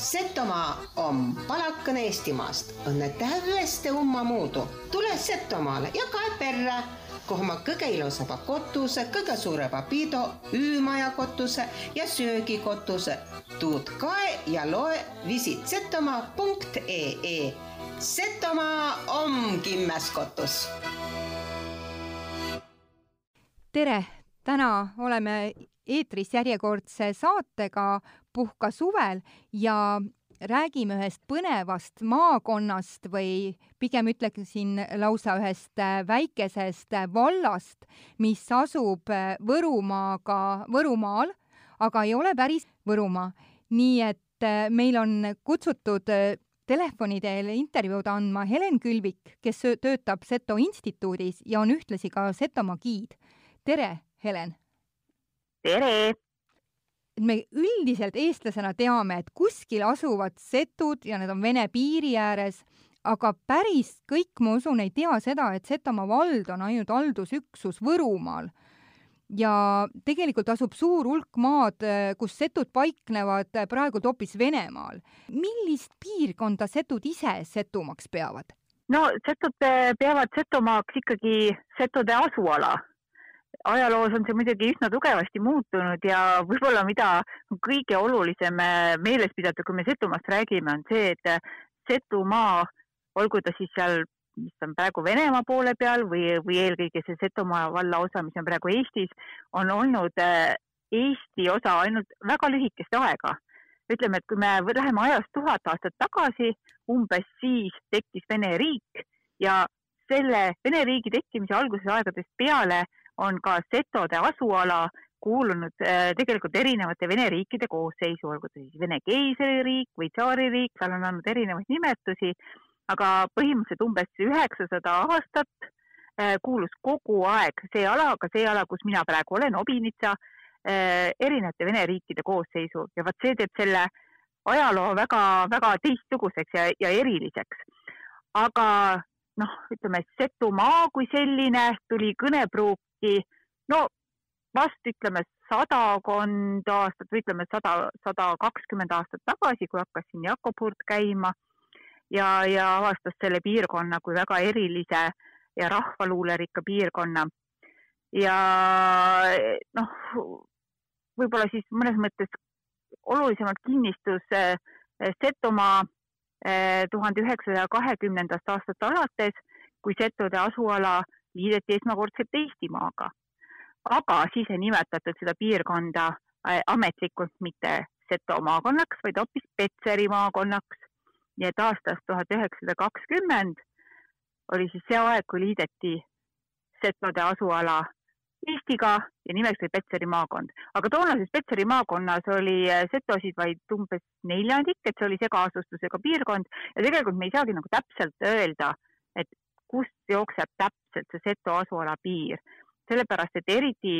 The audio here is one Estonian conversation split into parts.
Setomaa on palakõne Eestimaast, õnne täiesti umma muudu. tule Setomaale ja kae perre, kohe ma kõige ilusama kotuse, kõige suurema pido, üümaja kotuse ja söögikotuse. tuud kae ja loe visit setomaa.ee. Setomaa on kimmes kotus. tere, täna oleme eetris järjekordse saatega Puhka suvel ja räägime ühest põnevast maakonnast või pigem ütleksin lausa ühest väikesest vallast, mis asub Võrumaaga, Võrumaal, aga ei ole päris Võrumaa. nii et meil on kutsutud telefoni teel intervjuud andma Helen Külvik, kes töötab Seto instituudis ja on ühtlasi ka Setomaa giid. tere, Helen! Tere! me üldiselt eestlasena teame, et kuskil asuvad setud ja need on Vene piiri ääres, aga päris kõik, ma usun, ei tea seda, et Setomaa vald on ainult haldusüksus Võrumaal. ja tegelikult asub suur hulk maad, kus setud paiknevad praegu hoopis Venemaal. millist piirkonda setud ise Setumaaks peavad? no setud peavad Setomaaks ikkagi setude asuala ajaloos on see muidugi üsna tugevasti muutunud ja võib-olla mida kõige olulisem meeles pidada, kui me Setumaast räägime, on see, et Setumaa, olgu ta siis seal, mis on praegu Venemaa poole peal või, või eelkõige see Setomaa valla osa, mis on praegu Eestis, on olnud äh, Eesti osa ainult väga lühikest aega. ütleme, et kui me läheme ajas tuhat aastat tagasi, umbes siis tekkis Vene riik ja selle Vene riigi tekkimise alguses aegadest peale on ka setode asuala kuulunud äh, tegelikult erinevate Vene riikide koosseisu, olgu ta siis Vene keisririik või tsaaririik, seal on olnud erinevaid nimetusi, aga põhimõtteliselt umbes üheksasada aastat äh, kuulus kogu aeg see ala, ka see ala, kus mina praegu olen, Obinitsa, äh, erinevate Vene riikide koosseisu ja vot see teeb selle ajaloo väga-väga teistsuguseks ja, ja eriliseks. aga noh, ütleme Setumaa kui selline tuli kõnepruuki no vast ütleme sadakond aastat või ütleme sada, sada kakskümmend aastat tagasi, kui hakkas siin Jakob Hurt käima ja, ja avastas selle piirkonna kui väga erilise ja rahvaluulerikka piirkonna. ja noh, võib-olla siis mõnes mõttes olulisemalt kinnistus eh, Setomaa eh, tuhande üheksasaja kahekümnendast aastast alates, kui setode asuala liideti esmakordselt Eestimaaga aga siis ei nimetatud seda piirkonda äh, ametlikult mitte Seto maakonnaks, vaid hoopis Petseri maakonnaks. nii et aastast tuhat üheksasada kakskümmend oli siis see aeg, kui liideti setode asuala Eestiga ja nimeks oli Petseri maakond. aga toonases Petseri maakonnas oli äh, setosid vaid umbes neljandik, et see oli segaasustusega piirkond ja tegelikult me ei saagi nagu täpselt öelda, et kust jookseb täpselt see seto asuala piir sellepärast et eriti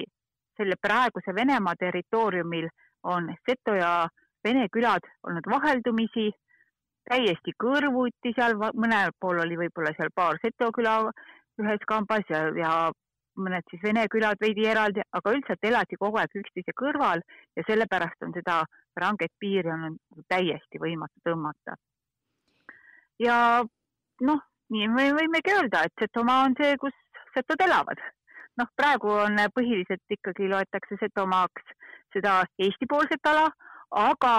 selle praeguse Venemaa territooriumil on seto ja vene külad olnud vaheldumisi täiesti kõrvuti seal, mõnel pool oli võib-olla seal paar seto küla ühes kambas ja, ja mõned siis vene külad veidi eraldi, aga üldiselt elati kogu aeg üksteise kõrval ja sellepärast on seda ranget piiri olnud täiesti võimatu tõmmata. ja noh, nii me võimegi öelda, et Setomaa on see, kus setod elavad noh, praegu on põhiliselt ikkagi loetakse Setomaaks seda Eesti-poolset ala, aga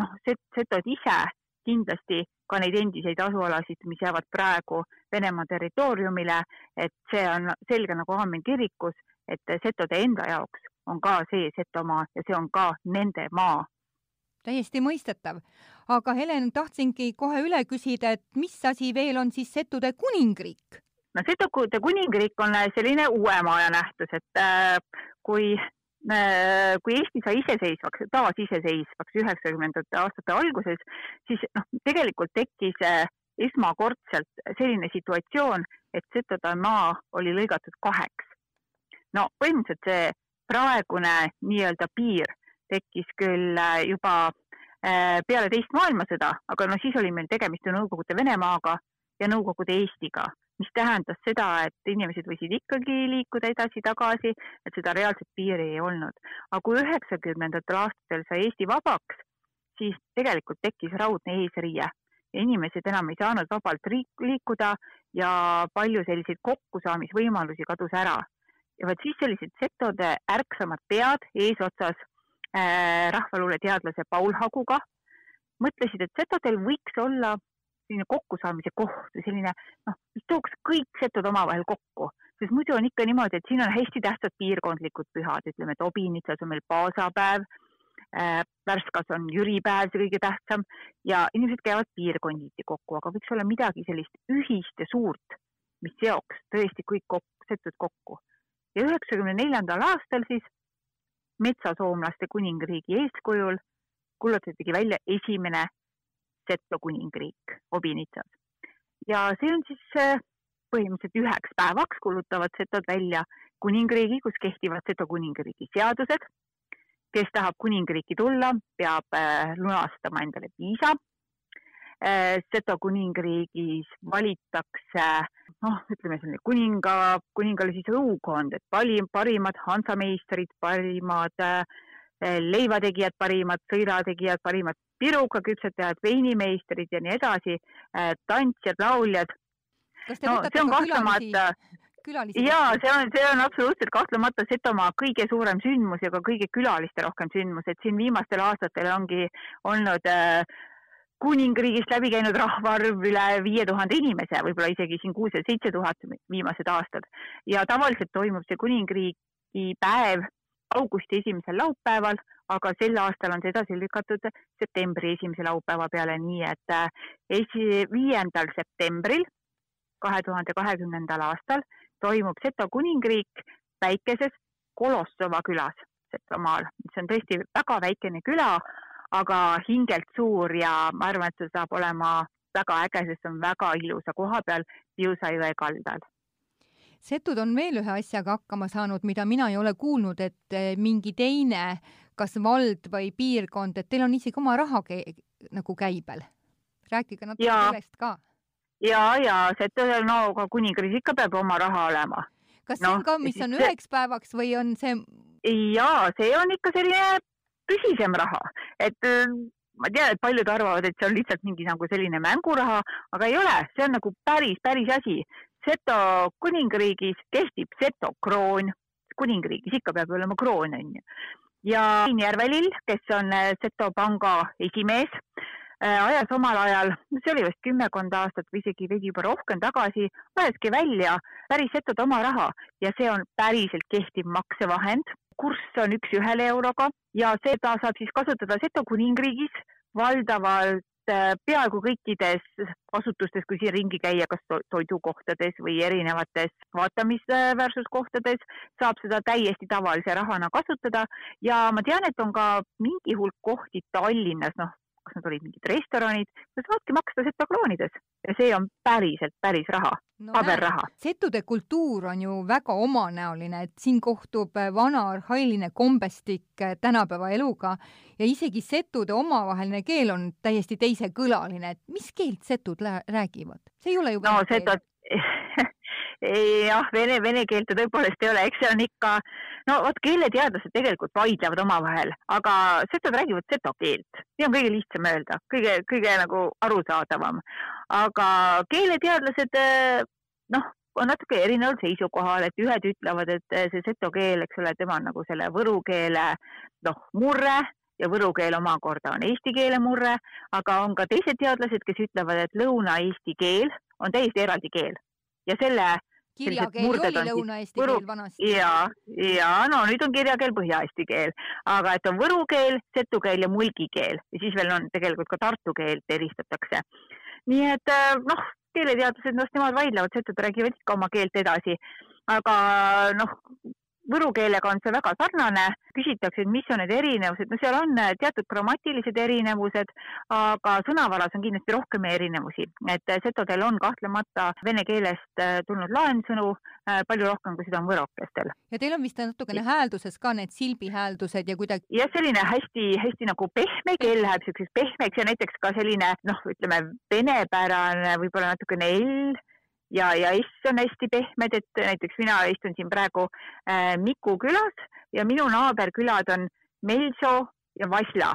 noh, setod ise kindlasti ka neid endiseid asualasid, mis jäävad praegu Venemaa territooriumile, et see on selge nagu aamen kirikus, et setode enda jaoks on ka see Setomaa ja see on ka nende maa. täiesti mõistetav. Aga Helen, tahtsingi kohe üle küsida, et mis asi veel on siis setude kuningriik? no Setukude kuningriik on äh, selline uuema aja nähtus, et äh, kui äh, kui Eesti sai iseseisvaks, taasiseseisvaks üheksakümnendate aastate alguses, siis noh, tegelikult tekkis esmakordselt selline situatsioon, et Setode maa oli lõigatud kaheks. no põhimõtteliselt see praegune nii-öelda piir tekkis küll juba peale teist maailmasõda, aga no siis oli meil tegemist ju Nõukogude Venemaaga ja Nõukogude Eestiga mis tähendas seda, et inimesed võisid ikkagi liikuda edasi-tagasi, et seda reaalset piiri ei olnud. aga kui üheksakümnendatel aastatel sai Eesti vabaks, siis tegelikult tekkis raudne eesriie ja inimesed enam ei saanud vabalt liikuda ja palju selliseid kokkusaamisvõimalusi kadus ära. ja vot siis sellised setode ärksamad pead eesotsas äh, rahvaluule teadlase Paul Haguga. Mõtlesid, et setodel võiks olla selline kokkusaamise koht või selline noh, mis tooks kõik setod omavahel kokku, sest muidu on ikka niimoodi, et siin on hästi tähtsad piirkondlikud pühad, ütleme, et Obinitsas on meil paasapäev äh,, Värskas on jüripäev, see kõige tähtsam ja inimesed käivad piirkonniti kokku, aga võiks olla midagi sellist ühist ja suurt, mis seoks tõesti kõik kokku, setud kokku. ja üheksakümne neljandal aastal siis metsasoomlaste kuningriigi eeskujul kuulutatigi välja esimene Seto kuningriik Obinitsas. ja see on siis äh, põhimõtteliselt üheks päevaks kuulutavad setod välja kuningriigi, kus kehtivad Seto kuningriigi seadused. kes tahab kuningriiki tulla, peab äh, lunastama endale viisa. Äh, Seto kuningriigis valitakse noh, ütleme selline kuninga, kuningale siis õukond, et parim, parimad hansameistrid, parimad leivategijad, parimad sõirategijad, parimad pirukaküpsetajad, veinimeistrid ja nii edasi, äh, tantsijad, lauljad. no see on kahtlemata ja see on, see on absoluutselt kahtlemata Setomaa kõige suurem sündmus ja ka kõige külaliste rohkem sündmus, et siin viimastel aastatel ongi olnud äh, kuningriigist läbi käinud rahvaarv üle viie tuhande inimese, võib-olla isegi siin kuus ja seitse tuhat viimased aastad. ja tavaliselt toimub see kuningriigi päev augusti esimesel laupäeval, aga sel aastal on see edasi lükatud septembri esimese laupäeva peale, nii et äh, esi-, viiendal septembril kahe tuhande kahekümnendal aastal toimub Seto kuningriik väikeses Kolossova külas Setomaal, mis on tõesti väga väikene küla, aga hingelt suur ja ma arvan, et see saab olema väga äge, sest see on väga ilusa koha peal Piusa jõe kaldal setud on veel ühe asjaga hakkama saanud, mida mina ei ole kuulnud, et eh, mingi teine, kas vald või piirkond, et teil on isegi oma raha nagu käibel. rääkige natuke sellest ka. ja, ja setud, no ka kuningriigis ikka peab oma raha olema. kas see no, on ka, mis on üheks see... päevaks või on see? ja see on ikka selline püsisem raha, et äh, ma tean, et paljud arvavad, et see on lihtsalt mingi nagu selline mänguraha, aga ei ole, see on nagu päris, päris asi. Seto kuningriigis kehtib Seto kroon, kuningriigis ikka peab olema kroon, onju. ja Järvelill, kes on äh, Seto panga esimees, äh, ajas omal ajal, see oli vist kümmekond aastat või isegi veidi juba rohkem tagasi, ajaski välja päris Setode oma raha ja see on päriselt kehtiv maksevahend. Kurss on üks ühele euroga ja seda saab siis kasutada Seto kuningriigis valdavalt Äh, peaaegu kõikides asutustes, kui siin ringi käia, kas toidukohtades või erinevates vaatamisväärsuskohtades, saab seda täiesti tavalise rahana kasutada. Ja ma tean, et on ka mingi hulk kohti Tallinnas, noh, kas need olid mingid restoranid, sa saadki maksta setokroonides ja see on päriselt päris raha no,, paberraha. settude kultuur on ju väga omanäoline, et siin kohtub äh, vana arhailine kombestik äh, tänapäeva eluga ja isegi settude omavaheline keel on täiesti teisekõlaline, et mis keelt setud räägivad? see ei ole ju no setod jah, vene, vene keelt ta tõepoolest ei ole, eks see on ikka, no vot keeleteadlased tegelikult vaidlevad omavahel, aga setod räägivad seto keelt, see on kõige lihtsam öelda, kõige, kõige nagu arusaadavam. aga keeleteadlased noh, on natuke erineval seisukohal, et ühed ütlevad, et see seto keel, eks ole, tema on nagu selle võru keele noh, murre ja võru keel omakorda on eesti keele murre, aga on ka teised teadlased, kes ütlevad, et lõuna-eesti keel on täiesti eraldi keel ja selle kirjakeel oli lõuna-eesti võru... keel vanasti. ja, ja no nüüd on kirjakeel põhja-eesti keel, aga et on võru keel, setu keel ja mulgi keel ja siis veel on tegelikult ka tartu keelt eristatakse. nii et äh, noh, keeleteadlased, noh, nemad vaidlevad, setud räägivad ikka oma keelt edasi, aga noh, võru keelega on see väga sarnane, küsitakse, et mis on need erinevused, no seal on äh, teatud grammatilised erinevused, aga sõnavaras on kindlasti rohkem erinevusi, et äh, setodel on kahtlemata vene keelest äh, tulnud laensõnu palju rohkem, kui seda on võrokestel. ja teil on vist natukene häälduses ka need silbihääldused ja kuidagi? jah, selline hästi-hästi nagu pehme keel läheb niisuguseks pehmeks ja näiteks ka selline noh, ütleme venepärane võib-olla natukene L ja, ja S on hästi pehmed, et näiteks mina istun siin praegu äh, Miku külas ja minu naaberkülad on Melso ja Vasla.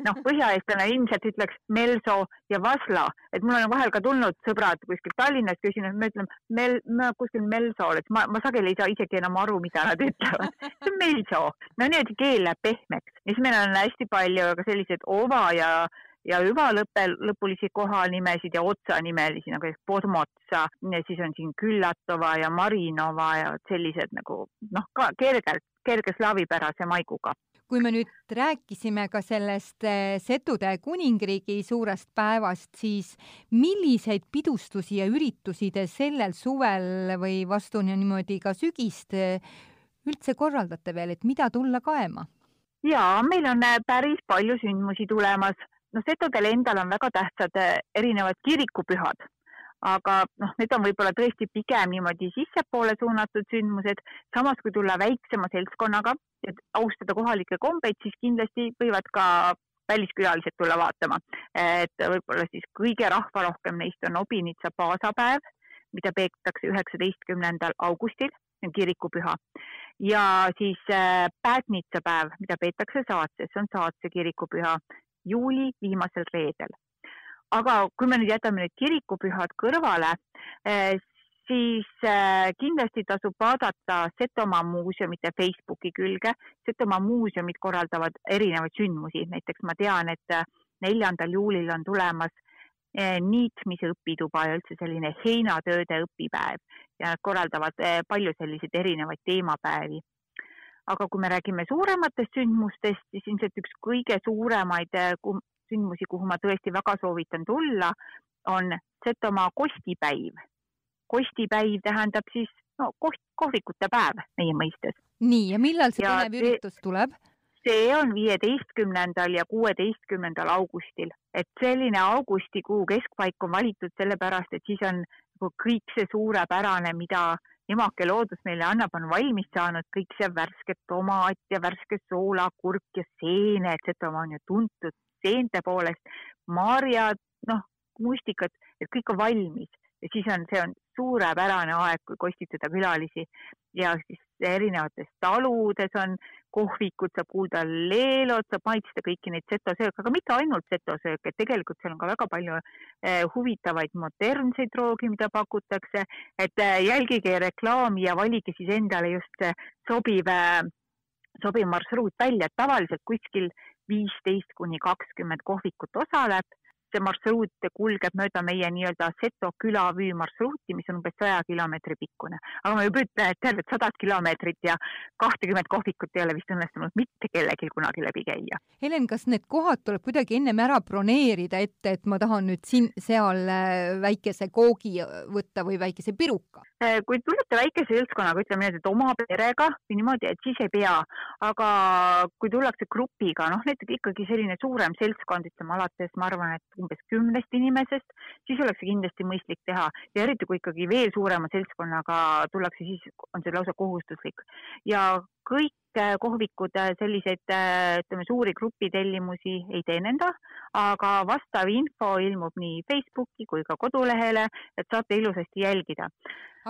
Noh, põhjaeestlane ilmselt ütleks Melso ja Vasla, et mul on vahel ka tulnud sõbrad kuskilt Tallinnast küsinud, me ütleme Mel, me kuskil Melso, et ma, ma sageli ei saa isegi enam aru, mida nad ütlevad. see on Melso, no niimoodi keel läheb pehmeks. Ja siis meil on hästi palju ka selliseid ova ja ja hüvalõppe, lõpulisi kohanimesid ja otsanimelisi nagu Podmotsa, siis on siin Küllatova ja Marinova ja sellised nagu noh, ka kergelt, kerge slaavipärase maiguga kui me nüüd rääkisime ka sellest eh, Setude kuningriigi suurest päevast, siis milliseid pidustusi ja üritusi te sellel suvel või vastu niimoodi ka sügist eh, üldse korraldate veel, et mida tulla kaema? ja meil on eh, päris palju sündmusi tulemas. Noh, Setudel endal on väga tähtsad erinevad kirikupühad aga noh, need on võib-olla tõesti pigem niimoodi sissepoole suunatud sündmused. samas, kui tulla väiksema seltskonnaga, et austada kohalikke kombeid, siis kindlasti võivad ka väliskülalised tulla vaatama. et võib-olla siis kõige rahvarohkem neist on Obinitsa paasapäev, mida peetakse üheksateistkümnendal augustil, see on kirikupüha. ja siis äh, Päädnitsa päev, mida peetakse Saatses, see on Saatse kirikupüha juuli viimasel reedel aga kui me nüüd jätame need kirikupühad kõrvale, eh, siis eh, kindlasti tasub vaadata Setomaa muuseumite Facebooki külge. Setomaa muuseumid korraldavad erinevaid sündmusi, näiteks ma tean, et eh, neljandal juulil on tulemas niitmise õpituba ja üldse selline heinatööde õpipäev ja nad korraldavad palju selliseid erinevaid teemapäevi. Aga kui me räägime suurematest sündmustest, siis ilmselt üks kõige suuremaid, sündmusi, kuhu ma tõesti väga soovitan tulla, on Setomaa kostipäiv. kostipäiv tähendab siis no koht, kohvikute päev meie mõistes. nii, ja millal see põnev üritus tuleb? see on viieteistkümnendal ja kuueteistkümnendal augustil, et selline augustikuu keskpaik on valitud sellepärast, et siis on nagu kõik see suurepärane, mida emake loodus meile annab, on valmis saanud, kõik see värske tomat ja värske soolakurk ja seened, Setomaa on ju tuntud seente poolest, marjad, noh, mustikad, et kõik on valmis. Ja siis on, see on suurepärane aeg, kui kostitada külalisi ja siis erinevates taludes on kohvikud, saab kuulda leelot, saab maitsta kõiki neid setosööke, aga mitte ainult setosööke, et tegelikult seal on ka väga palju eh, huvitavaid modernseid roogi, mida pakutakse, et eh, jälgige reklaami ja valige siis endale just sobiv eh, sobiv marsruut välja, et tavaliselt kuskil viisteist kuni kakskümmend kohvikut osaleb see marsruut kulgeb mööda meie nii-öelda Seto külavüü marsruuti, mis on umbes saja kilomeetri pikkune. aga ma juba ütlen, et tervet sadat kilomeetrit ja kahtekümmet kohvikut ei ole vist õnnestunud mitte kellelgi kunagi läbi käia. Helen, kas need kohad tuleb kuidagi ennem ära broneerida ette, et ma tahan nüüd siin-seal äh, väikese koogi võtta või väikese piruka? Äh, kui tulete väikese seltskonnaga, ütleme niimoodi, et oma perega või niimoodi, et siis ei pea, aga kui tullakse grupiga, noh näiteks ikkagi selline suurem seltskond, ütleme alates, ma arvan, et umbes kümnest inimesest, siis oleks see kindlasti mõistlik teha. Ja eriti kui ikkagi veel suurema seltskonnaga tullakse, siis on see lausa kohustuslik. Ja kõik äh, kohvikud äh, selliseid, äh, ütleme, suuri grupitellimusi ei teenenda, aga vastav info ilmub nii Facebooki kui ka kodulehele, et saate ilusasti jälgida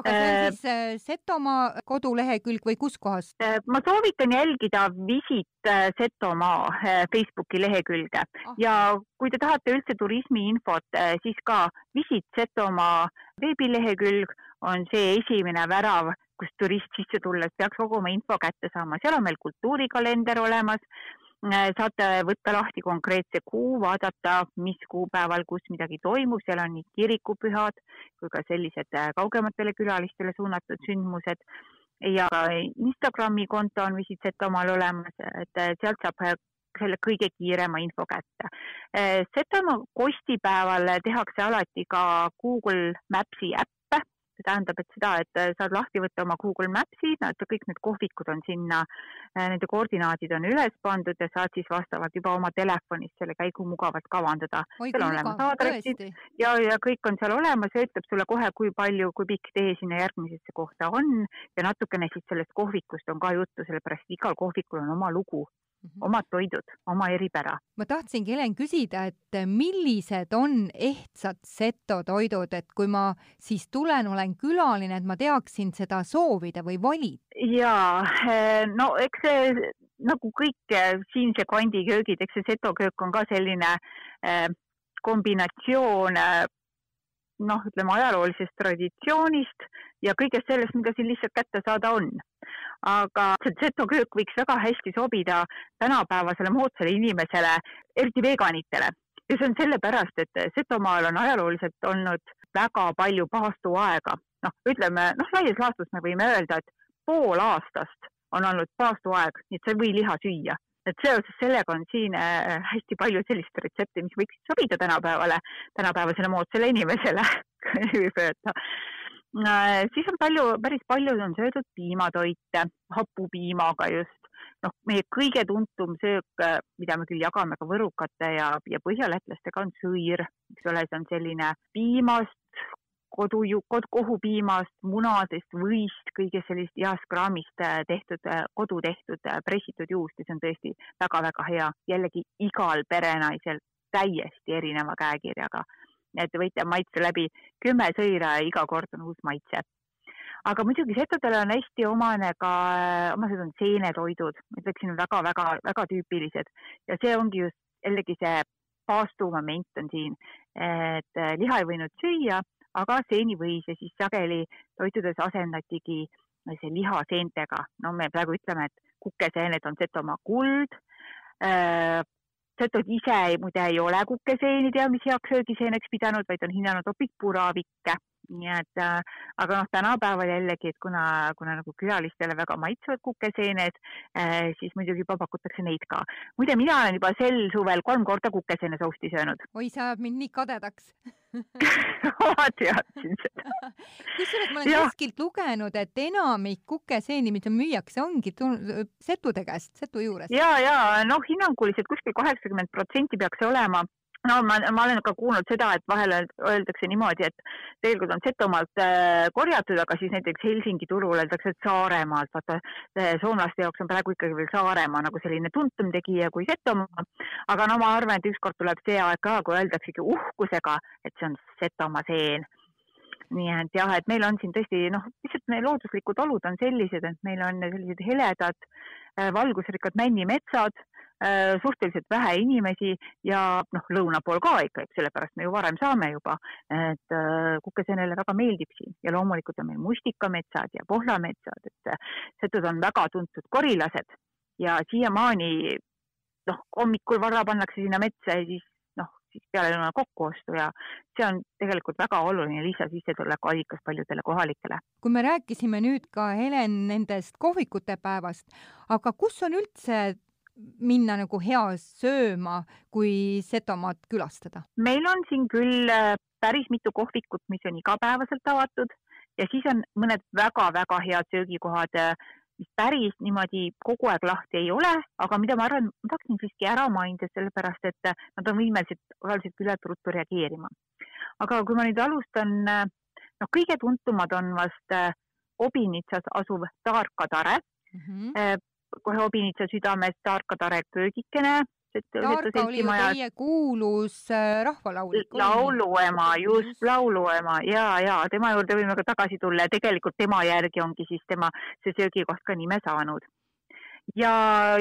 aga see on siis äh, Setomaa kodulehekülg või kus kohas? ma soovitan jälgida Visit Setomaa Facebooki lehekülge ah. ja kui te tahate üldse turismiinfot, siis ka Visit Setomaa veebilehekülg on see esimene värav kus turist sisse tulles peaks kogu oma info kätte saama, seal on meil kultuurikalender olemas, äh, saate võtta lahti konkreetse kuu, vaadata, mis kuupäeval, kus midagi toimub, seal on nii kirikupühad kui ka sellised äh, kaugematele külalistele suunatud sündmused ja Instagrami konto on Visit Setomaal olemas, et äh, sealt saab selle kõige kiirema info kätte. Setomaa kostipäeval tehakse alati ka Google Maps'i äpp, see tähendab, et seda, et äh, saad lahti võtta oma Google Maps'i, nad kõik need kohvikud on sinna, äh, nende koordinaadid on üles pandud ja saad siis vastavalt juba oma telefonist selle käigu mugavalt kavandada. seal on olemas aadressid ja, ja kõik on seal olemas ja ütleb sulle kohe, kui palju, kui pikk tee sinna järgmisesse kohta on ja natukene siis sellest kohvikust on ka juttu, sellepärast igal kohvikul on oma lugu mm -hmm. omad toidud, oma eripära. ma tahtsingi, Helen, küsida, et millised on ehtsad seto toidud, et kui ma siis tulen, olen külaline, et ma teaksin seda soovida või valida? jaa, eh, no eks see nagu kõik siinse kandi köögid, eks see seto köök on ka selline kombinatsioon noh, ütleme ajaloolisest traditsioonist ja kõigest sellest, mida siin lihtsalt kätte saada on. aga see seto köök võiks väga hästi sobida tänapäevasele moodsale inimesele, eriti veganitele ja see on sellepärast, et Setomaal on ajalooliselt olnud väga palju paastuaega. noh, ütleme noh, laias laastus me võime öelda, et pool aastast on olnud paastuaeg, nii et sa ei või liha süüa et seoses sellega on siin äh, hästi palju sellist retsepti, mis võiksid sobida tänapäevale, tänapäevasele moodsale inimesele võib öelda. Äh, siis on palju, päris palju on söödud piimatoite, hapupiimaga just. noh, meie kõige tuntum söök, äh, mida me küll jagame ka võrukate ja, ja põhjalätlastega, on sõir, eks ole, see on selline piimast kodu, kod, kohupiimast, munadest, võist, kõigest sellist heast kraamist äh, tehtud, äh, kodu tehtud äh, pressitud juust ja see on tõesti väga-väga hea. jällegi igal perenaisel täiesti erineva käekirjaga. et võite maitse läbi kümme sõira ja iga kord on uus maitse. aga muidugi setodele on hästi omane ka, omased on seenetoidud, ma ütleksin väga-väga-väga tüüpilised ja see ongi just jällegi see paastumoment on siin, et liha ei võinud süüa aga seenivõis ja siis sageli toitudes asendatigi see liha seentega. no me praegu ütleme, et kukeseened on Setomaa kuld äh,. Setod ise muide ei ole kukeseeni teadmisi heaks söögiseeneks pidanud, vaid on hinnanud hoopis puravikke nii et äh, aga noh, tänapäeval jällegi, et kuna, kuna nagu külalistele väga maitsevad kukeseened äh,, siis muidugi juba pakutakse neid ka. muide, mina olen juba sel suvel kolm korda kukeseene sousti söönud. oi, see ajab mind nii kadedaks ma teadsin seda. kusjuures ma olen ja. kuskilt lugenud, et enamik kukeseeni, mida müüakse, ongi setude käest, setu juurest. ja, ja noh, hinnanguliselt kuskil kaheksakümmend protsenti peaks see olema no ma, ma olen ka kuulnud seda, et vahel öeldakse niimoodi, et tegelikult on Setomaalt äh, korjatud, aga siis näiteks Helsingi turul öeldakse, et Saaremaalt, vaata äh, soomlaste jaoks on praegu ikkagi veel Saaremaa nagu selline tuntum tegija kui Setomaa. aga no ma arvan, et ükskord tuleb see aeg ka, kui öeldaksegi uhkusega, et see on Setomaa seen nii et jah, et meil on siin tõesti noh, lihtsalt meie looduslikud olud on sellised, et meil on sellised heledad äh, valgusrikkad männimetsad Äh, suhteliselt vähe inimesi ja noh, lõuna pool ka ikka, eks sellepärast me ju varem saame juba, et äh, kukeseenele väga meeldib siin ja loomulikult on meil mustikametsad ja pohlametsad, et äh, setud on väga tuntud korilased ja siiamaani noh, hommikul vara pannakse sinna metsa ja siis noh, siis peale kokkuostu ja see on tegelikult väga oluline lisasissetuleku allikas paljudele kohalikele. kui me rääkisime nüüd ka, Helen, nendest kohvikute päevast, aga kus on üldse minna nagu hea sööma, kui Setomaad külastada? meil on siin küll äh, päris mitu kohvikut, mis on igapäevaselt avatud ja siis on mõned väga-väga head söögikohad, äh, mis päris niimoodi kogu aeg lahti ei ole, aga mida ma arvan, ma tahaksin siiski ära mainida, sellepärast et äh, nad on võimelised osaliselt küllalt ruttu reageerima. aga kui ma nüüd alustan, noh, kõige tuntumad on vast Obinitsas asuv Taarkatare mm. -hmm kohe Obinitsa südames Tarka Tare köögikene. Tarka oli ju teie kuulus äh, rahvalaulik. lauluema, just lauluema ja, ja tema juurde võime ka tagasi tulla ja tegelikult tema järgi ongi siis tema see söögikoht ka nime saanud. ja,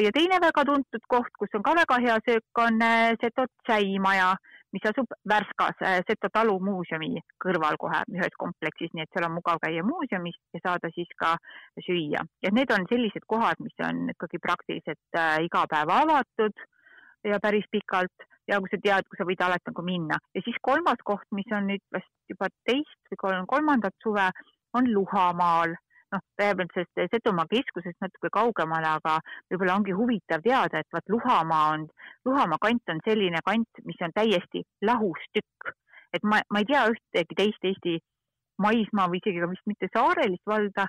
ja teine väga tuntud koht, kus on ka väga hea söök, on äh, Seto tšäimaja mis asub Värskas äh, Seto talumuuseumi kõrval kohe ühes kompleksis, nii et seal on mugav käia muuseumis ja saada siis ka süüa. ja need on sellised kohad, mis on ikkagi praktiliselt äh, iga päev avatud ja päris pikalt. Ja kui sa tead, kui sa võid alati nagu minna. Ja siis kolmas koht, mis on nüüd vast juba teist või kolm, kolmandat suve, on Luhamaal noh, tõepoolest Setomaa keskusest natuke kaugemale, aga võib-olla ongi huvitav teada, et vaat Luhamaa on, Luhamaa kant on selline kant, mis on täiesti lahus tükk. et ma, ma ei tea ühtegi teist Eesti maismaa või isegi ka vist mitte saarelist valda,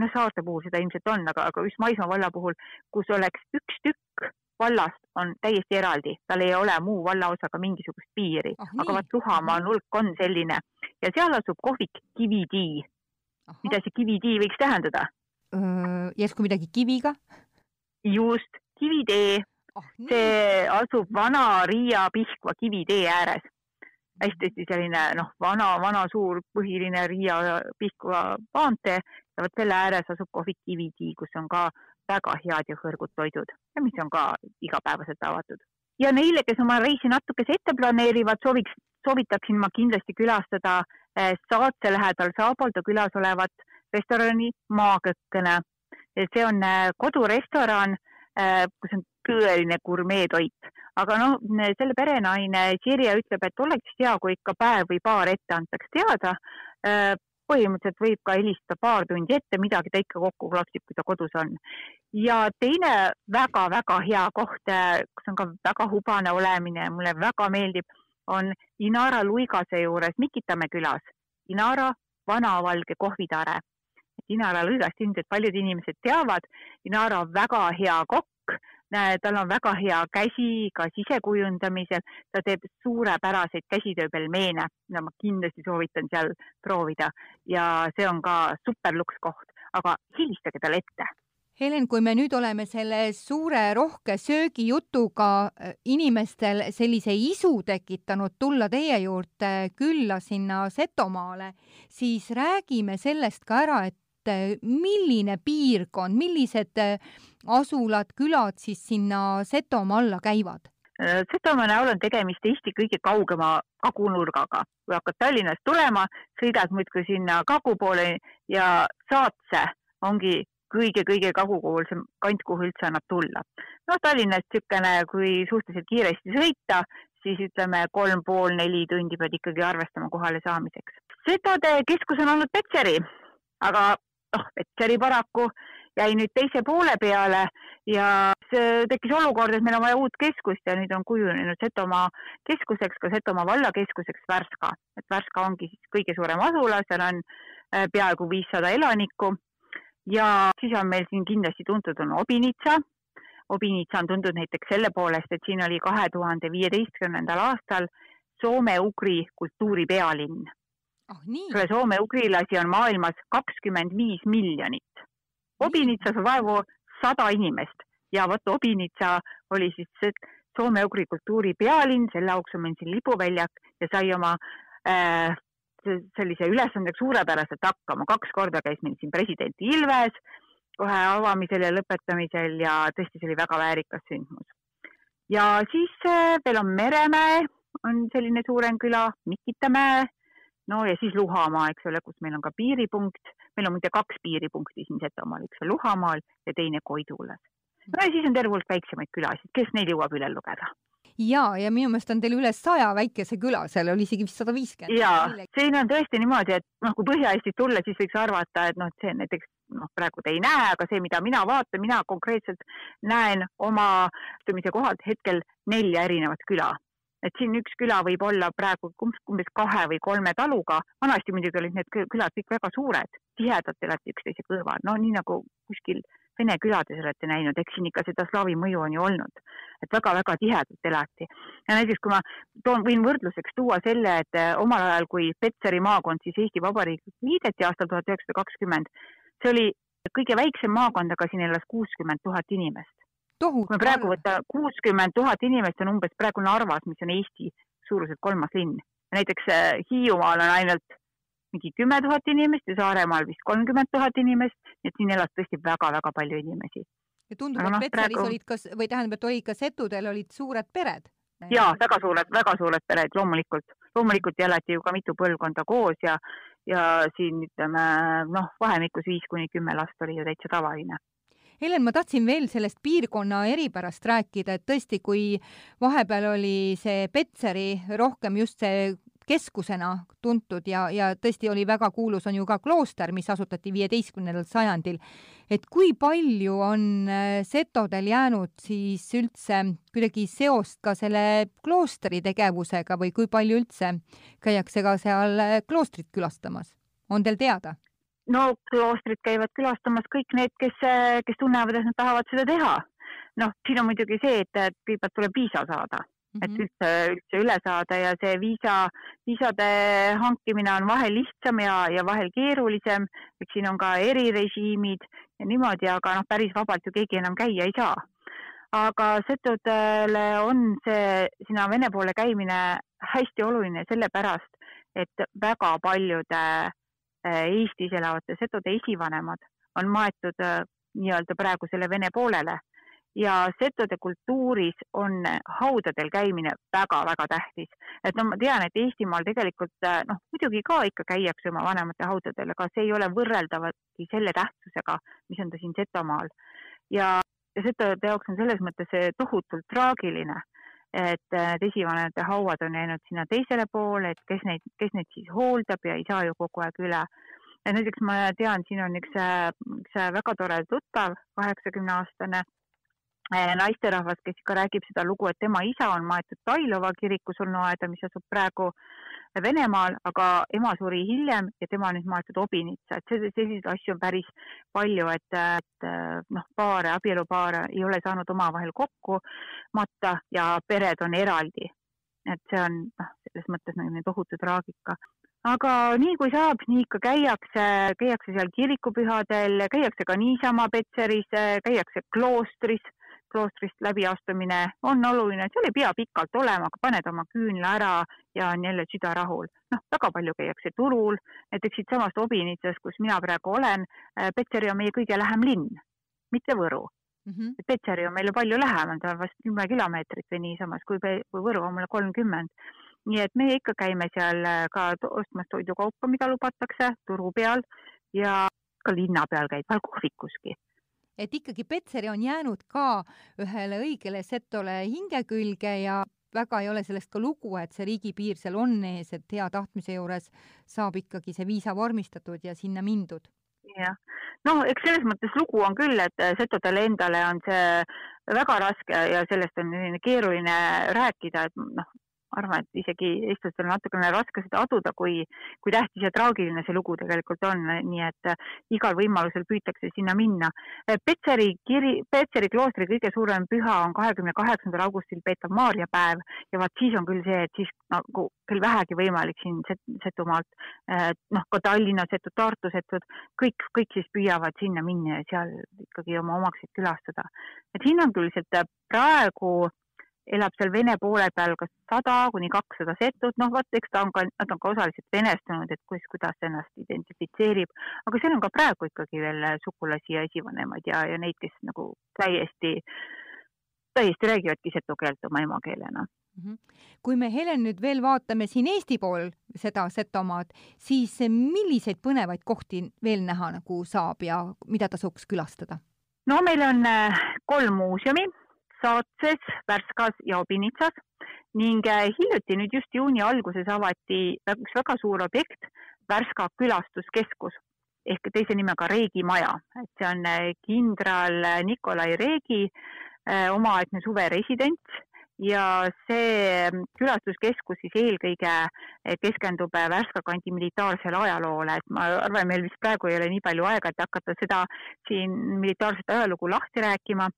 noh, saarte puhul seda ilmselt on, aga, aga just maismaa valla puhul, kus oleks üks tükk vallast on täiesti eraldi, tal ei ole muu vallaosaga mingisugust piiri. Oh,, aga vaat Luhamaa nurk on selline. Ja seal asub kohvik Kivitii mida see kivitii võiks tähendada? järsku midagi kiviga? just, kivitee oh,. see asub vana Riia Pihkva kivitee ääres. hästi selline noh, vana, vana suur põhiline Riia Pihkva maantee ja vot selle ääres asub kohvik Kivitii, kus on ka väga head ja hõrgud toidud ja mis on ka igapäevaselt avatud. Ja neile, kes oma reisi natukese ette planeerivad, sooviks, soovitaksin ma kindlasti külastada eh, Saatse lähedal Saapoldo külas olevat restorani Maakõkkene. see on eh, kodurestoran, eh, kus on tõeline gurmeetoit, aga noh, selle perenaine Sirje ütleb, et oleks hea, kui ikka päev või paar ette antaks teada põhimõtteliselt võib ka helistada paar tundi ette, midagi ta ikka kokku klapsib, kui ta kodus on. Ja teine väga-väga hea koht, kus on ka väga hubane olemine, mulle väga meeldib, on Inara Luigase juures Mikitamäe külas. Inara vanavalge kohvitare. Inara Luigast ilmselt paljud inimesed teavad, Inara on väga hea kokk. Tal on väga hea käsi ka sisekujundamisel, ta teeb suurepäraseid käsitööpelmeene, mida ma kindlasti soovitan seal proovida. Ja see on ka superluks koht, aga helistage talle ette Helen, kui me nüüd oleme selle suure rohke söögijutuga äh, inimestel sellise isu tekitanud tulla teie juurde külla sinna Setomaale, siis räägime sellest ka ära, et äh, milline piirkond, millised äh, asulad, külad siis sinna Setomaa alla käivad? Äh, Setomaa näol on tegemist Eesti kõige kaugema kagunurgaga. kui hakkad Tallinnast tulema, sõidad muudkui sinna kagu poole ja Saatse ongi kõige-kõige kagupoolsem kant, kuhu üldse annab tulla. noh, Tallinnast niisugune, kui suhteliselt kiiresti sõita, siis ütleme kolm pool, neli tundi pead ikkagi arvestama kohale saamiseks. Setode keskus on olnud Petseri, aga noh, Petseri paraku jäi nüüd teise poole peale ja tekkis olukord, et meil on vaja uut keskust ja nüüd on kujunenud Setomaa keskuseks, ka Setomaa vallakeskuseks Värska. et Värska ongi siis kõige suurem asula, seal on äh, peaaegu viissada elanikku ja siis on meil siin kindlasti tuntud on Obinitsa. Obinitsa on tuntud näiteks selle poolest, et siin oli kahe tuhande viieteistkümnendal aastal soome-ugri kultuuri pealinn oh,. selle soome-ugrilasi on maailmas kakskümmend viis miljonit. Obinitsas on vaevu sada inimest. Ja vot Obinitsa oli siis soome-ugri kultuuri pealinn, selle auks on meil siin lipuväljak ja sai oma äh, sellise ülesandega suurepäraselt hakkama. kaks korda käis meil siin president Ilves kohe avamisel ja lõpetamisel ja tõesti, see oli väga väärikas sündmus. ja siis äh, veel on Meremäe, on selline suurem küla, Mikitamäe no ja siis Luhamaa, eks ole, kus meil on ka piiripunkt, meil on muide kaks piiripunkti siin Setomaal, üks on Luhamaal ja teine Koidulas. no ja siis on terve hulk väiksemaid külasid, kes neid jõuab üle lugeda ja, ja minu meelest on teil üle saja väikese küla, seal oli isegi vist sada viiskümmend. ja, siin on tõesti niimoodi, et noh, kui Põhja-Eestit tulla, siis võiks arvata, et noh, et see näiteks noh, praegu te ei näe, aga see, mida mina vaatan, mina konkreetselt näen oma istumise kohalt hetkel nelja erinevat küla. Et siin üks küla võib olla praegu umbes kahe või kolme taluga, vanasti muidugi olid need külad kõik väga suured, tihedalt elati üksteise kõrval, no nii nagu kuskil vene külades olete näinud, eks siin ikka seda slaavi mõju on ju olnud, et väga-väga tihedalt elati. ja näiteks, kui ma toon, võin võrdluseks tuua selle, et eh, omal ajal, kui Petseri maakond siis Eesti Vabariigiga liideti aastal tuhat üheksasada kakskümmend, see oli kõige väiksem maakond, aga siin elas kuuskümmend tuhat inimest kui me praegu võtame kuuskümmend tuhat inimest on umbes praegu Narvas, mis on Eesti suuruselt kolmas linn. näiteks äh, Hiiumaal on ainult mingi kümme tuhat inimest ja Saaremaal vist kolmkümmend tuhat inimest, et siin elas tõesti väga-väga palju inimesi. ja tundub, et no, Petseris praegu... olid kas, või tähendab, et olid ka Setudel olid suured pered? ja väga suured, väga suured pered, loomulikult, loomulikult elati ju ka mitu põlvkonda koos ja, ja siin ütleme noh, vahemikus viis kuni kümme last oli ju täitsa tavaline Helen, ma tahtsin veel sellest piirkonna eripärast rääkida, et tõesti, kui vahepeal oli see Petseri rohkem just see keskusena tuntud ja, ja tõesti oli väga kuulus, on ju ka klooster, mis asutati viieteistkümnendal sajandil. et kui palju on äh, setodel jäänud siis üldse kuidagi seost ka selle kloostri tegevusega või kui palju üldse käiakse ka seal äh, kloostrit külastamas? on teil teada? no kloostrit käivad külastamas kõik need, kes, kes tunnevad, et nad tahavad seda teha. noh, siin on muidugi see, et kõigepealt tuleb viisa saada mm, -hmm. et üldse, üldse üle saada ja see viisa, viisade hankimine on vahel lihtsam ja, ja vahel keerulisem, eks siin on ka erirežiimid ja niimoodi, aga noh, päris vabalt ju keegi enam käia ei saa. aga setudele on see sinna Vene poole käimine hästi oluline sellepärast, et väga paljude Eestis elavate setode esivanemad on maetud äh, nii-öelda praegusele Vene poolele ja setode kultuuris on haudadel käimine väga-väga tähtis. et no ma tean, et Eestimaal tegelikult noh, muidugi ka ikka käiakse oma vanemate haudadel, aga see ei ole võrreldavagi selle tähtsusega, mis on ta siin Setomaal. ja, ja setode jaoks on selles mõttes see tohutult traagiline, et esivanemate hauad on jäänud sinna teisele poole, et kes neid, kes neid siis hooldab ja ei saa ju kogu aeg üle ja näiteks ma tean, siin on üks, üks väga tore tuttav, kaheksakümne aastane naisterahvas, kes ikka räägib seda lugu, et tema isa on maetud Tailova kiriku surnuaeda, mis asub praegu Venemaal, aga ema suri hiljem ja tema on nüüd maetud Obinitsa, et selliseid asju on päris palju, et, et noh, paare, abielupaare ei ole saanud omavahel kokku matta ja pered on eraldi. et see on noh, selles mõttes nagu tohutu traagika. Aga nii kui saab, nii ikka käiakse, käiakse seal kirikupühadel, käiakse ka niisama Petseris, käiakse kloostris kloostrist läbiastumine on oluline, seal ei pea pikalt olema, aga paned oma küünla ära ja on jälle süda rahul. noh, väga palju käiakse turul, näiteks siitsamast Obinitsast, kus mina praegu olen, äh, Petseri on meie kõige lähem linn, mitte Võru mm. -hmm. Petseri on meile palju lähemal, ta on vast kümme kilomeetrit või niisamas, kui, kui Võru on mulle kolmkümmend. nii et meie ikka käime seal äh, ka ostmas toidukaupa, mida lubatakse turu peal ja ka linna peal käid, vahel kohvikuski et ikkagi Petseri on jäänud ka ühele õigele setole hinge külge ja väga ei ole sellest ka lugu, et see riigipiir seal on ees, et hea tahtmise juures saab ikkagi see viisa vormistatud ja sinna mindud. jah, no eks selles mõttes lugu on küll, et setodele endale on see väga raske ja sellest on keeruline rääkida, et noh, arvan, et isegi eestlastel on natukene raske seda aduda, kui, kui tähtis ja traagiline see lugu tegelikult on, nii et äh, igal võimalusel püütakse sinna minna. Äh, Petseri kiri, Petseri kloostri kõige suurem püha on kahekümne kaheksandal augustil peetav Maarjapäev ja vaat siis on küll see, et siis nagu küll vähegi võimalik siin Setumaalt, äh, noh, ka Tallinna setud, Tartu setud, kõik, kõik siis püüavad sinna minna ja seal ikkagi oma omakseid külastada. et hinnanguliselt praegu elab seal Vene poole peal kas sada kuni kakssada setut, noh vot, eks ta on ka, nad on ka osaliselt venestunud, et kus, kuidas ennast identifitseerib, aga seal on ka praegu ikkagi veel sugulasi ja esivanemaid ja, ja neid, kes nagu täiesti, täiesti räägivadki setu keelt oma emakeelena mhm. kui me, Helen, nüüd veel vaatame siin Eesti pool seda Setomaad, siis milliseid põnevaid kohti veel näha nagu saab ja mida tasuks külastada? no meil on äh, kolm muuseumi Saatses, Värskas ja Obinitsas. Ning äh, hiljuti, nüüd just juuni alguses avati üks väga suur objekt, Värska külastuskeskus. Ehk teise nimega Reegi maja, et see on äh, kindral Nikolai Reegi äh, omaaegne suveresidents. Ja see ähm, külastuskeskus siis eelkõige keskendub Värska kandi militaarsele ajaloole, et ma arvan, meil vist praegu ei ole nii palju aega, et hakata seda siin militaarset ajalugu lahti rääkima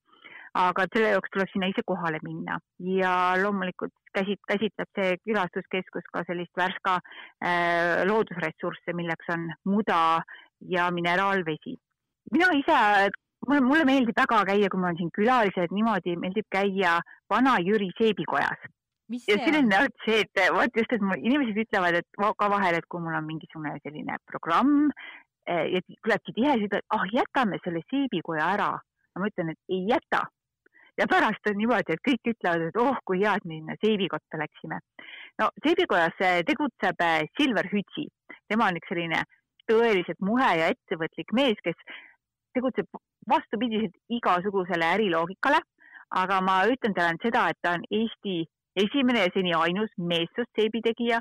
aga selle jaoks tuleb sinna ise kohale minna ja loomulikult käsit-, käsitleb see külastuskeskus ka sellist Värska äh, loodusressursse, milleks on muda ja mineraalvesi. mina ise, mulle, mulle meeldib väga käia, kui mul on siin külalised, niimoodi meeldib käia Vana-Jüri seebikojas. ja selline on see, et vot just, et mul inimesed ütlevad, et ka vahel, et kui mul on mingisugune selline programm ja küllaltki tihe, ütlevad, ah jätame selle seebikoja ära. ma ütlen, et ei jäta, ja pärast on niimoodi, et kõik ütlevad, et oh, kui hea, et me sinna seebikotta läksime. no seebikojas tegutseb eh, Silver Hütsi, tema on üks selline tõeliselt muhe ja ettevõtlik mees, kes tegutseb vastupidiselt igasugusele äriloogikale, aga ma ütlen talle seda, et ta on Eesti esimene ja seni ainus meessoost seebitegija,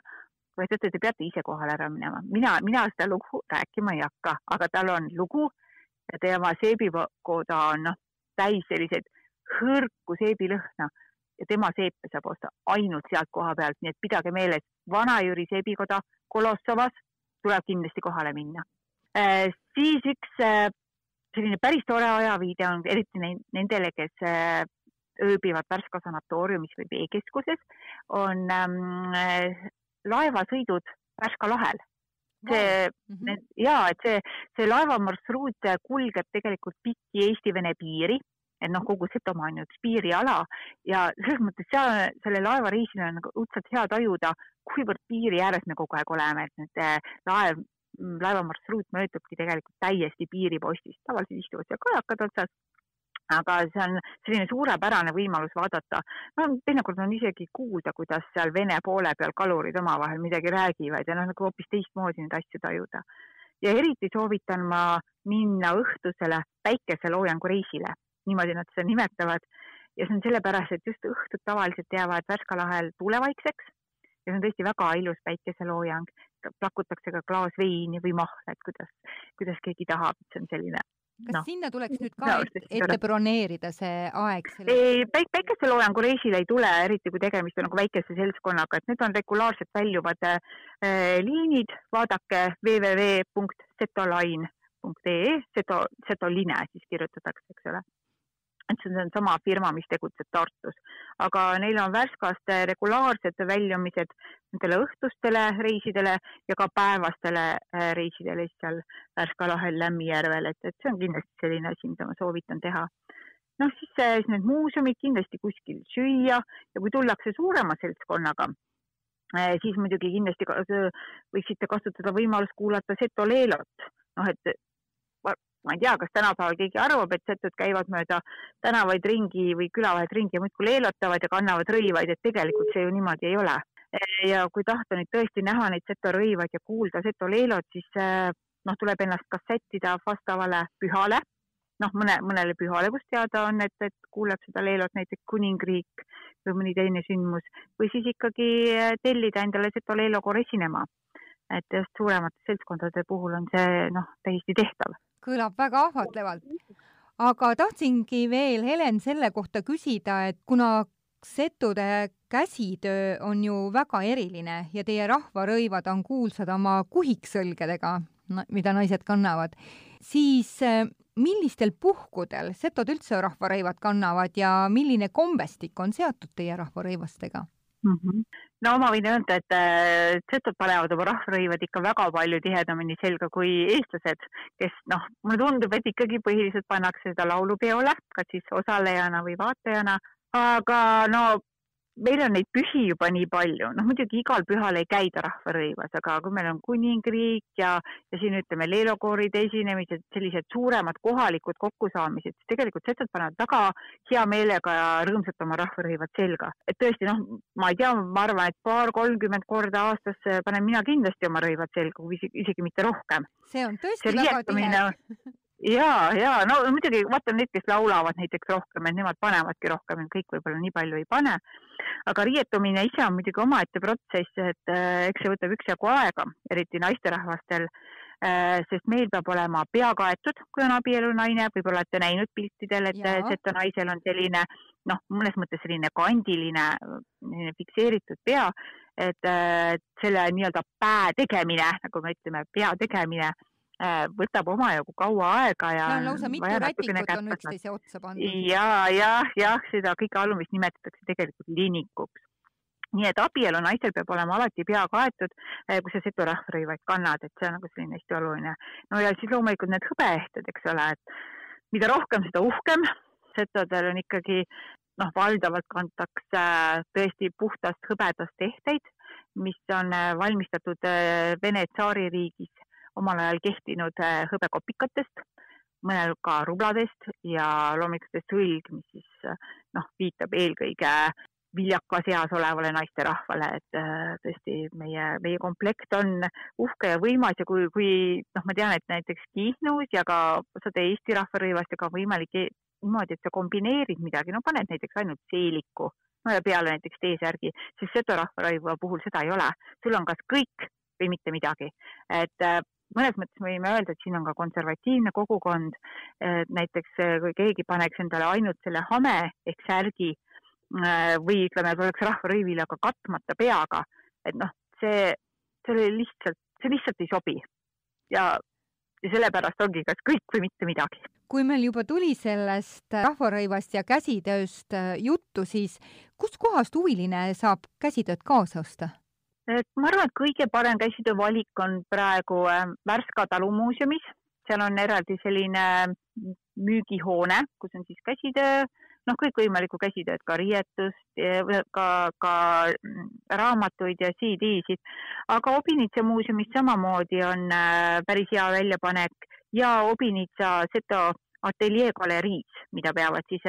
teate, te peate ise kohale ära minema. mina, mina seda lugu rääkima ei hakka, aga tal on lugu ja tema seebikoda on noh, täis selliseid hõrku seebilõhna ja tema seepe saab osta ainult sealt koha pealt, nii et pidage meeles, Vana-Jüri seebikoda Kolossovas tuleb kindlasti kohale minna. Äh,. siis üks äh, selline päris tore ajaviide on eriti nendele, kes äh, ööbivad Värska sanatooriumis või veekeskuses, on ähm, äh, laevasõidud Värska lahel. See mm -hmm. ja et see, see laevamarsruut kulgeb tegelikult pikki Eesti-Vene piiri et noh, kogu Setomaa on ju üks piiriala ja selles mõttes seal selle laevareisil on nagu õudselt hea tajuda, kuivõrd piiri ääres me kogu aeg oleme, et nüüd äh, laev laevamarsruut möödubki tegelikult täiesti piiripostist, tavaliselt istuvad seal kajakad otsas aga see on selline suurepärane võimalus vaadata, no teinekord on isegi kuulda, kuidas seal Vene poole peal kalurid omavahel midagi räägivad ja noh, nagu hoopis teistmoodi neid asju tajuda. ja eriti soovitan ma minna õhtusele päikeseloojangu reisile, niimoodi nad seda nimetavad. ja see on sellepärast, et just õhtud tavaliselt jäävad Värska lahel tuulevaikseks. Ja see on tõesti väga ilus päikeseloojang, plakutakse ka klaas veini või mahla, et kuidas, kuidas keegi tahab, et see on selline kas no. sinna tuleks nüüd ka ette, ette broneerida see aeg? ei, päikeseloojangu reisile ei tule, eriti kui tegemist on nagu väikese seltskonnaga, et need on regulaarselt väljuvad äh, liinid, vaadake www.setoline.ee, seto, setoline siis kirjutatakse, eks ole et see on sama firma, mis tegutseb Tartus, aga neil on Värskast regulaarsed väljumised nendele õhtustele reisidele ja ka päevastele äh, reisidele seal Värska lahel Lämmijärvel, et, et see on kindlasti selline asi, mida ma soovitan teha. noh, siis, äh, siis need muuseumid kindlasti kuskil süüa ja kui tullakse suurema seltskonnaga, äh, siis muidugi kindlasti võiksite kasutada võimalust kuulata Seto Leelot, noh et ma ei tea, kas tänapäeval keegi arvab, et setud käivad mööda tänavaid ringi või külavahed ringi ja muudkui leelotavad ja kannavad rõivaid, et tegelikult see ju niimoodi ei ole. ja kui tahta nüüd tõesti näha neid seto rõivaid ja kuulda seto leelot, siis eh, noh, tuleb ennast kas sättida vastavale pühale, noh, mõne, mõnele pühale, kus teada on, et, et kuuleb seda leelot näiteks kuningriik või mõni teine sündmus või siis ikkagi eh, tellida endale seto leelo koor esinema. Et just suuremate seltskondade puhul on see noh, täiesti tehtav kõlab väga ahvatlevalt. aga tahtsingi veel, Helen, selle kohta küsida, et kuna setude käsitöö on ju väga eriline ja teie rahvarõivad on kuulsad oma kuhiksõlgedega, mida naised kannavad, siis eh, millistel puhkudel setod üldse rahvarõivad kannavad ja milline kombestik on seotud teie rahvarõivastega? mm. -hmm. No ma võin öelda, et äh, setod panevad oma rahvarõivad ikka väga palju tihedamini selga kui eestlased, kes noh, mulle tundub, et ikkagi põhiliselt pannakse seda laulupeole, kas siis osalejana või vaatajana, aga no meil on neid pühi juba nii palju, noh muidugi igal pühal ei käida rahvarõivas, aga kui meil on kuningriik ja, ja siin ütleme leelokooride esinemised, sellised suuremad kohalikud kokkusaamised, siis tegelikult setsad panevad väga hea meelega ja rõõmsalt oma rahvarõivad selga. et tõesti noh, ma ei tea, ma arvan, et paar-kolmkümmend korda aastas panen mina kindlasti oma rõivad selga, kui isegi, isegi mitte rohkem. see on tõesti see väga tihe ja, ja no muidugi vaata need, kes laulavad näiteks rohkem, et nemad panevadki rohkem, kõik võib-olla nii palju ei pane. aga riietumine ise on muidugi omaette protsess, et äh, eks see võtab üksjagu aega, eriti naisterahvastel äh,, sest meil peab olema pea kaetud, kui on abielunaine, võib-olla olete näinud piltidel, et seto naisel on selline noh, mõnes mõttes selline kandiline, fikseeritud pea, et äh, selle nii-öelda päe tegemine, nagu me ütleme, pea tegemine võtab omajagu kaua aega ja. on lausa mitu rätikut on üksteise otsa pandud. ja, jah, jah, seda kõige alumist nimetatakse tegelikult linikuks. nii et abielu naisel peab olema alati pea kaetud, äh, kui sa seturahvrõivaid kannad, et see on nagu selline hästi oluline. no ja siis loomulikult need hõbeehted, eks ole, et mida rohkem, seda uhkem. setodel on ikkagi noh, valdavalt kantakse tõesti puhtast hõbedast ehteid, mis on äh, valmistatud Vene tsaaririigis omal ajal kehtinud äh, hõbekopikatest, mõnel ka rubladest ja loomulikult see sõlg, mis siis äh, noh, viitab eelkõige viljakas eas olevale naisterahvale, et äh, tõesti meie, meie komplekt on uhke ja võimas ja kui, kui noh, ma tean, et näiteks Kihnus ja ka osade Eesti rahvarõivastega on võimalik e-, niimoodi, et sa kombineerid midagi, no paned näiteks ainult seeliku, no ja peale näiteks T-särgi, siis Seto rahvarõiva puhul seda ei ole, sul on kas kõik või mitte midagi. et mõnes mõttes võime öelda, et siin on ka konservatiivne kogukond. näiteks kui keegi paneks endale ainult selle hame ehk särgi äh, või ütleme, et oleks rahvarõivil, aga katmata peaga, et noh, see, see lihtsalt, see lihtsalt ei sobi. ja, ja sellepärast ongi kas kõik või mitte midagi. kui meil juba tuli sellest rahvarõivast ja käsitööst juttu, siis kustkohast huviline saab käsitööd kaasa osta? Et ma arvan, et kõige parem käsitöö valik on praegu äh, Värska talumuuseumis, seal on eraldi selline müügihoone, kus on siis käsitöö noh, kõikvõimalikku käsitööd, ka riietust, ka, ka mm, raamatuid ja CD-sid. aga Obinitsa muuseumis samamoodi on äh, päris hea väljapanek ja Obinitsa Seto ateljee galeriis, mida peavad siis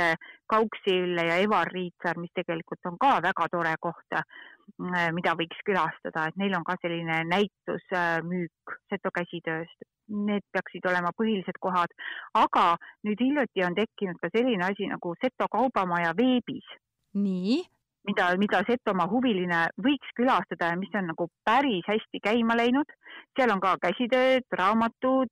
Kauksille ja Evar Riitsaar, mis tegelikult on ka väga tore koht, äh, mida võiks külastada, et neil on ka selline näitusmüük Seto käsitööst. Need peaksid olema põhilised kohad, aga nüüd hiljuti on tekkinud ka selline asi nagu Seto kaubamaja veebis. nii mida, mida Setomaa huviline võiks külastada ja mis on nagu päris hästi käima läinud. seal on ka käsitööd, raamatud,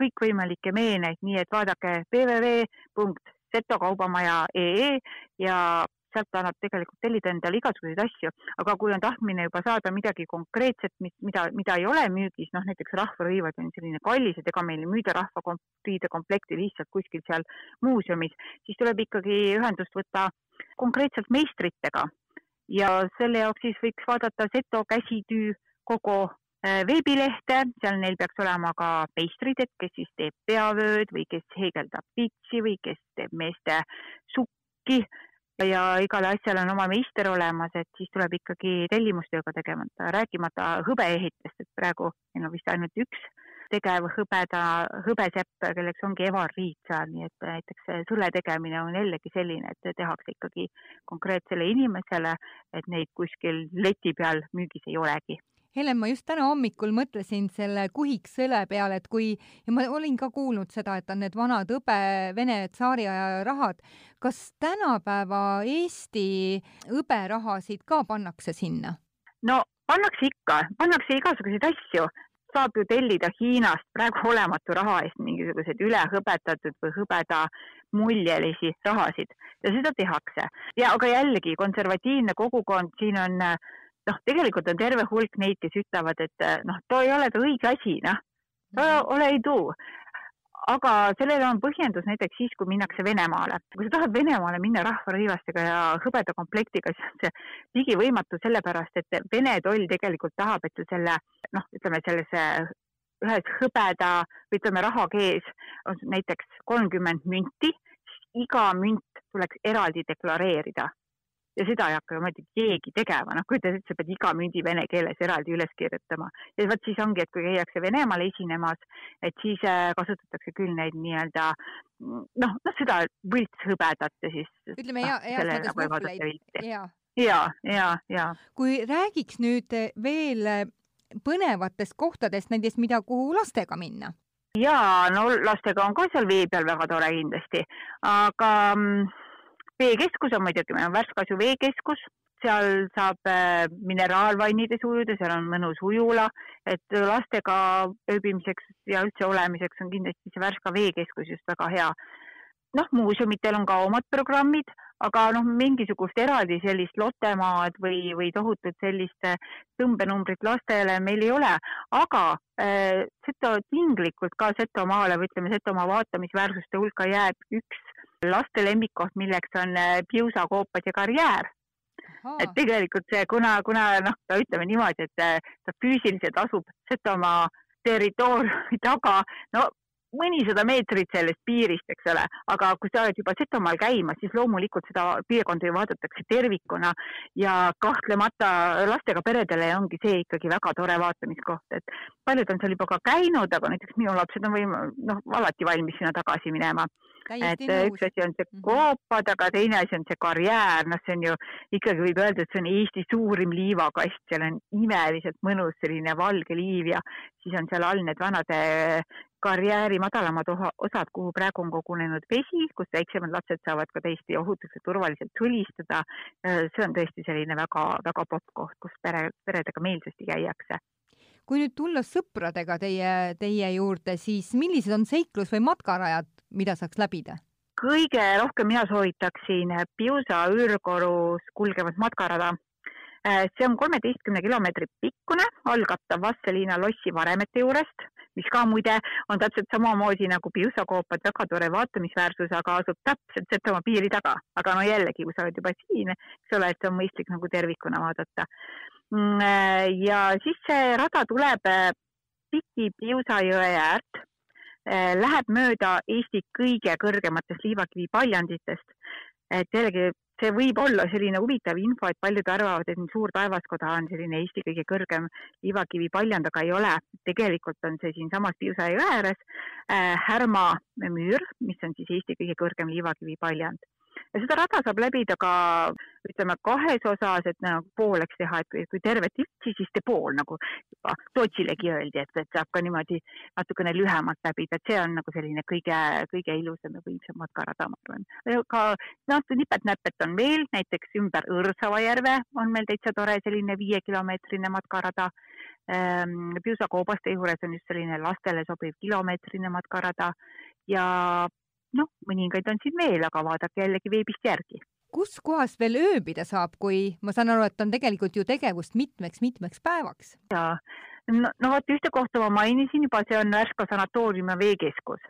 kõikvõimalikke meeneid, nii et vaadake www.setokaubamaja.ee ja sealt annab tegelikult tellida endale igasuguseid asju, aga kui on tahtmine juba saada midagi konkreetset, mis, mida, mida ei ole müügis, noh näiteks rahvarõivad on selline kallis, et ega meil ei müüda rahvariide komplekti lihtsalt kuskil seal muuseumis, siis tuleb ikkagi ühendust võtta konkreetselt meistritega. Ja selle jaoks siis võiks vaadata Seto käsitöö kogu äh, veebilehte, seal neil peaks olema ka meistrid, et kes siis teeb peavööd või kes heegeldab pitsi või kes teeb meeste sukki ja igal asjal on oma meister olemas, et siis tuleb ikkagi tellimustööga tegemata, rääkimata hõbeehitest, et praegu meil on vist ainult üks tegev hõbeda, hõbesepp, kelleks ongi Evar Riitsaar, nii et näiteks sõle tegemine on jällegi selline, et tehakse ikkagi konkreetsele inimesele, et neid kuskil leti peal müügis ei olegi Helen, ma just täna hommikul mõtlesin selle kuhiksõle peale, et kui, ja ma olin ka kuulnud seda, et on need vanad hõbe Vene tsaariaja rahad. kas tänapäeva Eesti hõberahasid ka pannakse sinna? no pannakse ikka, pannakse igasuguseid asju saab ju tellida Hiinast praegu olematu raha eest mingisuguseid ülehõbetatud või hõbeda muljelisi rahasid ja seda tehakse. ja aga jällegi konservatiivne kogukond, siin on noh, tegelikult on terve hulk neid, kes ütlevad, et noh, too ei ole ta õige asi, noh, ole ei too. Aga sellel on põhjendus näiteks siis, kui minnakse Venemaale. kui sa tahad Venemaale minna rahvarõivastega ja hõbeda komplektiga, siis on see ligi võimatu, sellepärast et Vene toll tegelikult tahab, et selle noh, ütleme sellise ühes hõbeda või ütleme rahakees on näiteks kolmkümmend münti, siis iga münt tuleks eraldi deklareerida ja seda ei hakka ju muidugi keegi tegema, noh kujutad ette, sa pead iga mündi vene keeles eraldi üles kirjutama ja vot siis ongi, et kui käiakse Venemaal esinemas, et siis äh, kasutatakse küll neid nii-öelda noh, noh seda võltshõbedat ja siis. ütleme mõttes muhvleid, ja. ja, ja, ja. kui räägiks nüüd veel põnevatest kohtadest, näiteks mida, kuhu lastega minna ja no lastega on ka seal vee peal väga tore kindlasti, aga mm, veekeskus on muidugi, meil on Värska-Asu veekeskus, seal saab äh, mineraalvannides ujuda, seal on mõnus ujula, et lastega ööbimiseks ja üldse olemiseks on kindlasti see Värska veekeskus just väga hea. noh, muuseumitel on ka omad programmid, aga noh, mingisugust eraldi sellist Lottemaad või, või tohutut sellist äh, tõmbenumbrit lastele meil ei ole, aga äh, Seto tinglikult ka Setomaale või ütleme, Setomaa vaatamisväärsuste hulka jääb üks laste lemmikkoht, milleks on äh, piusakoopad ja karjäär. et tegelikult see, kuna, kuna noh, ütleme niimoodi, et äh, ta füüsiliselt asub Setomaa territooriumi taga, no mõnisada meetrit sellest piirist, eks ole, aga kui sa oled juba Setomaal käimas, siis loomulikult seda piirkonda ju vaadatakse tervikuna ja kahtlemata lastega peredele ongi see ikkagi väga tore vaatamiskoht, et paljud on seal juba ka käinud, aga näiteks minu lapsed on võim-, noh, alati valmis sinna tagasi minema et nõus. üks asi on see mhm. koopad, aga teine asi on see karjäär, noh, see on ju ikkagi võib öelda, et see on Eesti suurim liivakast, seal on imeliselt mõnus selline valge liiv ja siis on seal all need vanade karjääri madalamad osad, kuhu praegu on kogunenud vesi, kus väiksemad lapsed saavad ka täiesti ohutult ja turvaliselt sulistada. see on tõesti selline väga-väga popp koht, kus pere, peredega meelsasti käiakse kui nüüd tulla sõpradega teie, teie juurde, siis millised on seiklus- või matkarajad, mida saaks läbida? kõige rohkem mina soovitaksin Piusa üürkorus kulgevat matkarada. Äh, see on kolmeteistkümne kilomeetri pikkune, algab ta Vasseliina lossi varemete juurest, mis ka muide on täpselt samamoodi nagu Piusa koopad, väga tore vaatamisväärsus, aga asub täpselt Setomaa piiri taga. aga no jällegi, kui sa oled juba siin, eks ole, et on mõistlik nagu tervikuna vaadata. Mm, äh, ja siis see rada tuleb äh, Piki Piusa jõe äärt Äh, läheb mööda Eesti kõige kõrgematest liivakivi paljanditest. et jällegi see võib olla selline huvitav info, et paljud arvavad, et Suur Taevaskoda on selline Eesti kõige kõrgem liivakivi paljand, aga ei ole. tegelikult on see siinsamas Piusa jõe ääres äh, Härma müür, mis on siis Eesti kõige kõrgem liivakivi paljand ja seda rada saab läbida ka ütleme kahes osas, et nagu pooleks teha, et kui, tervet üldsi, siis tee pool nagu Tootsilegi öeldi, et, et saab ka niimoodi natukene lühemalt läbida, et see on nagu selline kõige, kõige ilusam ja võimsam matkarada, ma arvan. ka noh, nipet-näpet on veel, näiteks ümber Õrsava järve on meil täitsa tore selline viiekilomeetrine matkarada ehm, Piusa koobaste juures on just selline lastele sobiv kilomeetrine matkarada ja noh, mõningaid on siin veel, aga vaadake jällegi veebist järgi. kus kohas veel ööbida saab, kui ma saan aru, et on tegelikult ju tegevust mitmeks-mitmeks päevaks? jaa, no, no vot ühte kohta ma mainisin juba, see on Värska sanatoorium ja veekeskus.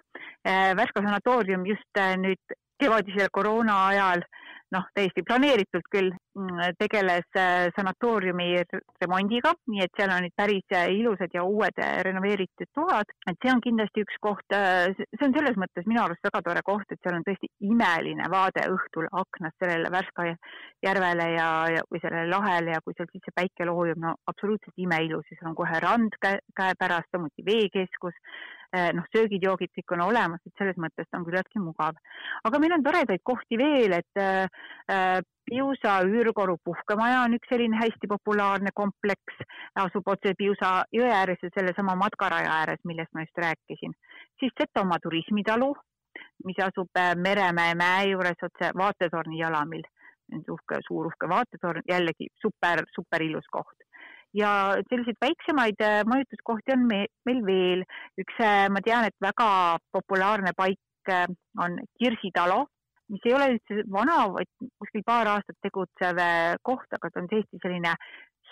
Äh, Värska sanatoorium just äh, nüüd kevadisel koroona ajal noh, täiesti planeeritult küll, tegeles äh, sanatooriumi remondiga, nii et seal on nüüd päris äh, ilusad ja uued äh, renoveeritud toad, et see on kindlasti üks koht, see on selles mõttes minu arust väga tore koht, et seal on tõesti imeline vaade õhtul aknast sellele Värska järvele ja, ja, või sellele lahele ja kui sealt siis see päike loojub, no absoluutselt imeilus ja seal on kohe rand käe, käepärast, samuti veekeskus noh, söögid-joogid kõik on olemas, et selles mõttes ta on küllaltki mugav. aga meil on toredaid kohti veel, et Äh, Piusa üürkoru puhkemaja on üks selline hästi populaarne kompleks, asub otse Piusa jõe ääres ja sellesama matkaraja ääres, millest ma just rääkisin. siis Setomaa turismitalu, mis asub äh, Meremäe mäe juures otse vaatetorni jalamil. uhke, suur uhke vaatetorn, jällegi super, super ilus koht ja selliseid väiksemaid äh, majutuskohti on me, meil veel. üks, ma tean, et väga populaarne paik on Kirsitalo mis ei ole üldse vana, vaid kuskil paar aastat tegutsev eh, koht, aga ta on tõesti selline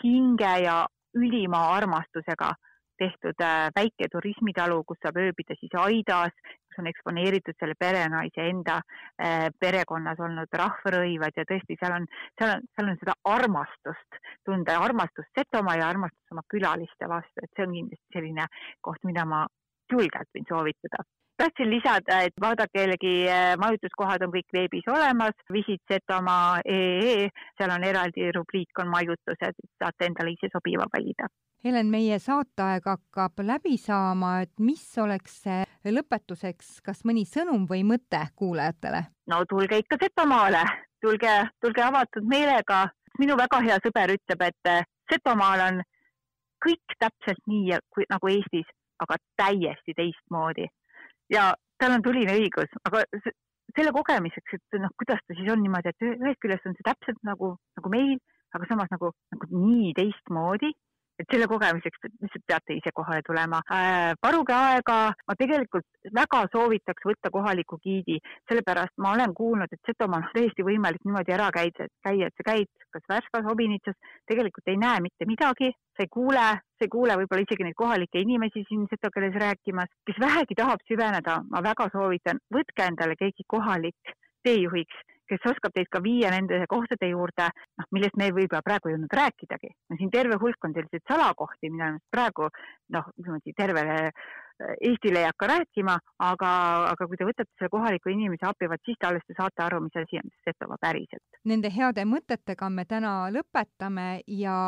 hinge ja ülima armastusega tehtud eh, väike turismitalu, kus saab ööbida siis aidas, kus on eksponeeritud selle perenaise enda eh, perekonnas olnud rahvarõivad ja tõesti, seal on, seal on, seal on seda armastust tunda, armastust Setomaa ja armastust oma külaliste vastu, et see on kindlasti selline koht, mida ma julgelt võin soovitada tahtsin lisada, et vaadake jällegi äh, majutuskohad on kõik veebis olemas, visit setomaa.ee, seal on eraldi rubriik on majutused, saate endale ise sobiva valida. Helen, meie saateaeg hakkab läbi saama, et mis oleks lõpetuseks, kas mõni sõnum või mõte kuulajatele? no tulge ikka Setomaale, tulge, tulge avatud meelega. minu väga hea sõber ütleb, et äh, Setomaal on kõik täpselt nii nagu Eestis, aga täiesti teistmoodi ja tal on tuline õigus, aga selle kogemiseks, et noh, kuidas ta siis on niimoodi, et ühest küljest on see täpselt nagu, nagu meil, aga samas nagu, nagu nii teistmoodi et selle kogemiseks lihtsalt peate ise kohale tulema äh,. varuge aega, ma tegelikult väga soovitaks võtta kohaliku giidi, sellepärast ma olen kuulnud, et Setomaal on täiesti võimalik niimoodi ära käida, käia, et sa käid kas Värskas, Obinitsas, tegelikult ei näe mitte midagi, sa ei kuule, sa ei kuule võib-olla isegi neid kohalikke inimesi siin seto keeles rääkimas. kes vähegi tahab süveneda, ma väga soovitan, võtke endale keegi kohalik teejuhiks kes oskab teid ka viia nende kohtade juurde, noh, millest me võib-olla praegu ei jõudnud rääkidagi. no siin terve hulk on selliseid salakohti, mida praegu noh, niimoodi tervele äh, Eestile ei hakka rääkima, aga, aga kui te võtate selle kohaliku inimese abi, vaat siis te alles te saate aru, mis asi on Setomaa päriselt. Nende heade mõtetega me täna lõpetame ja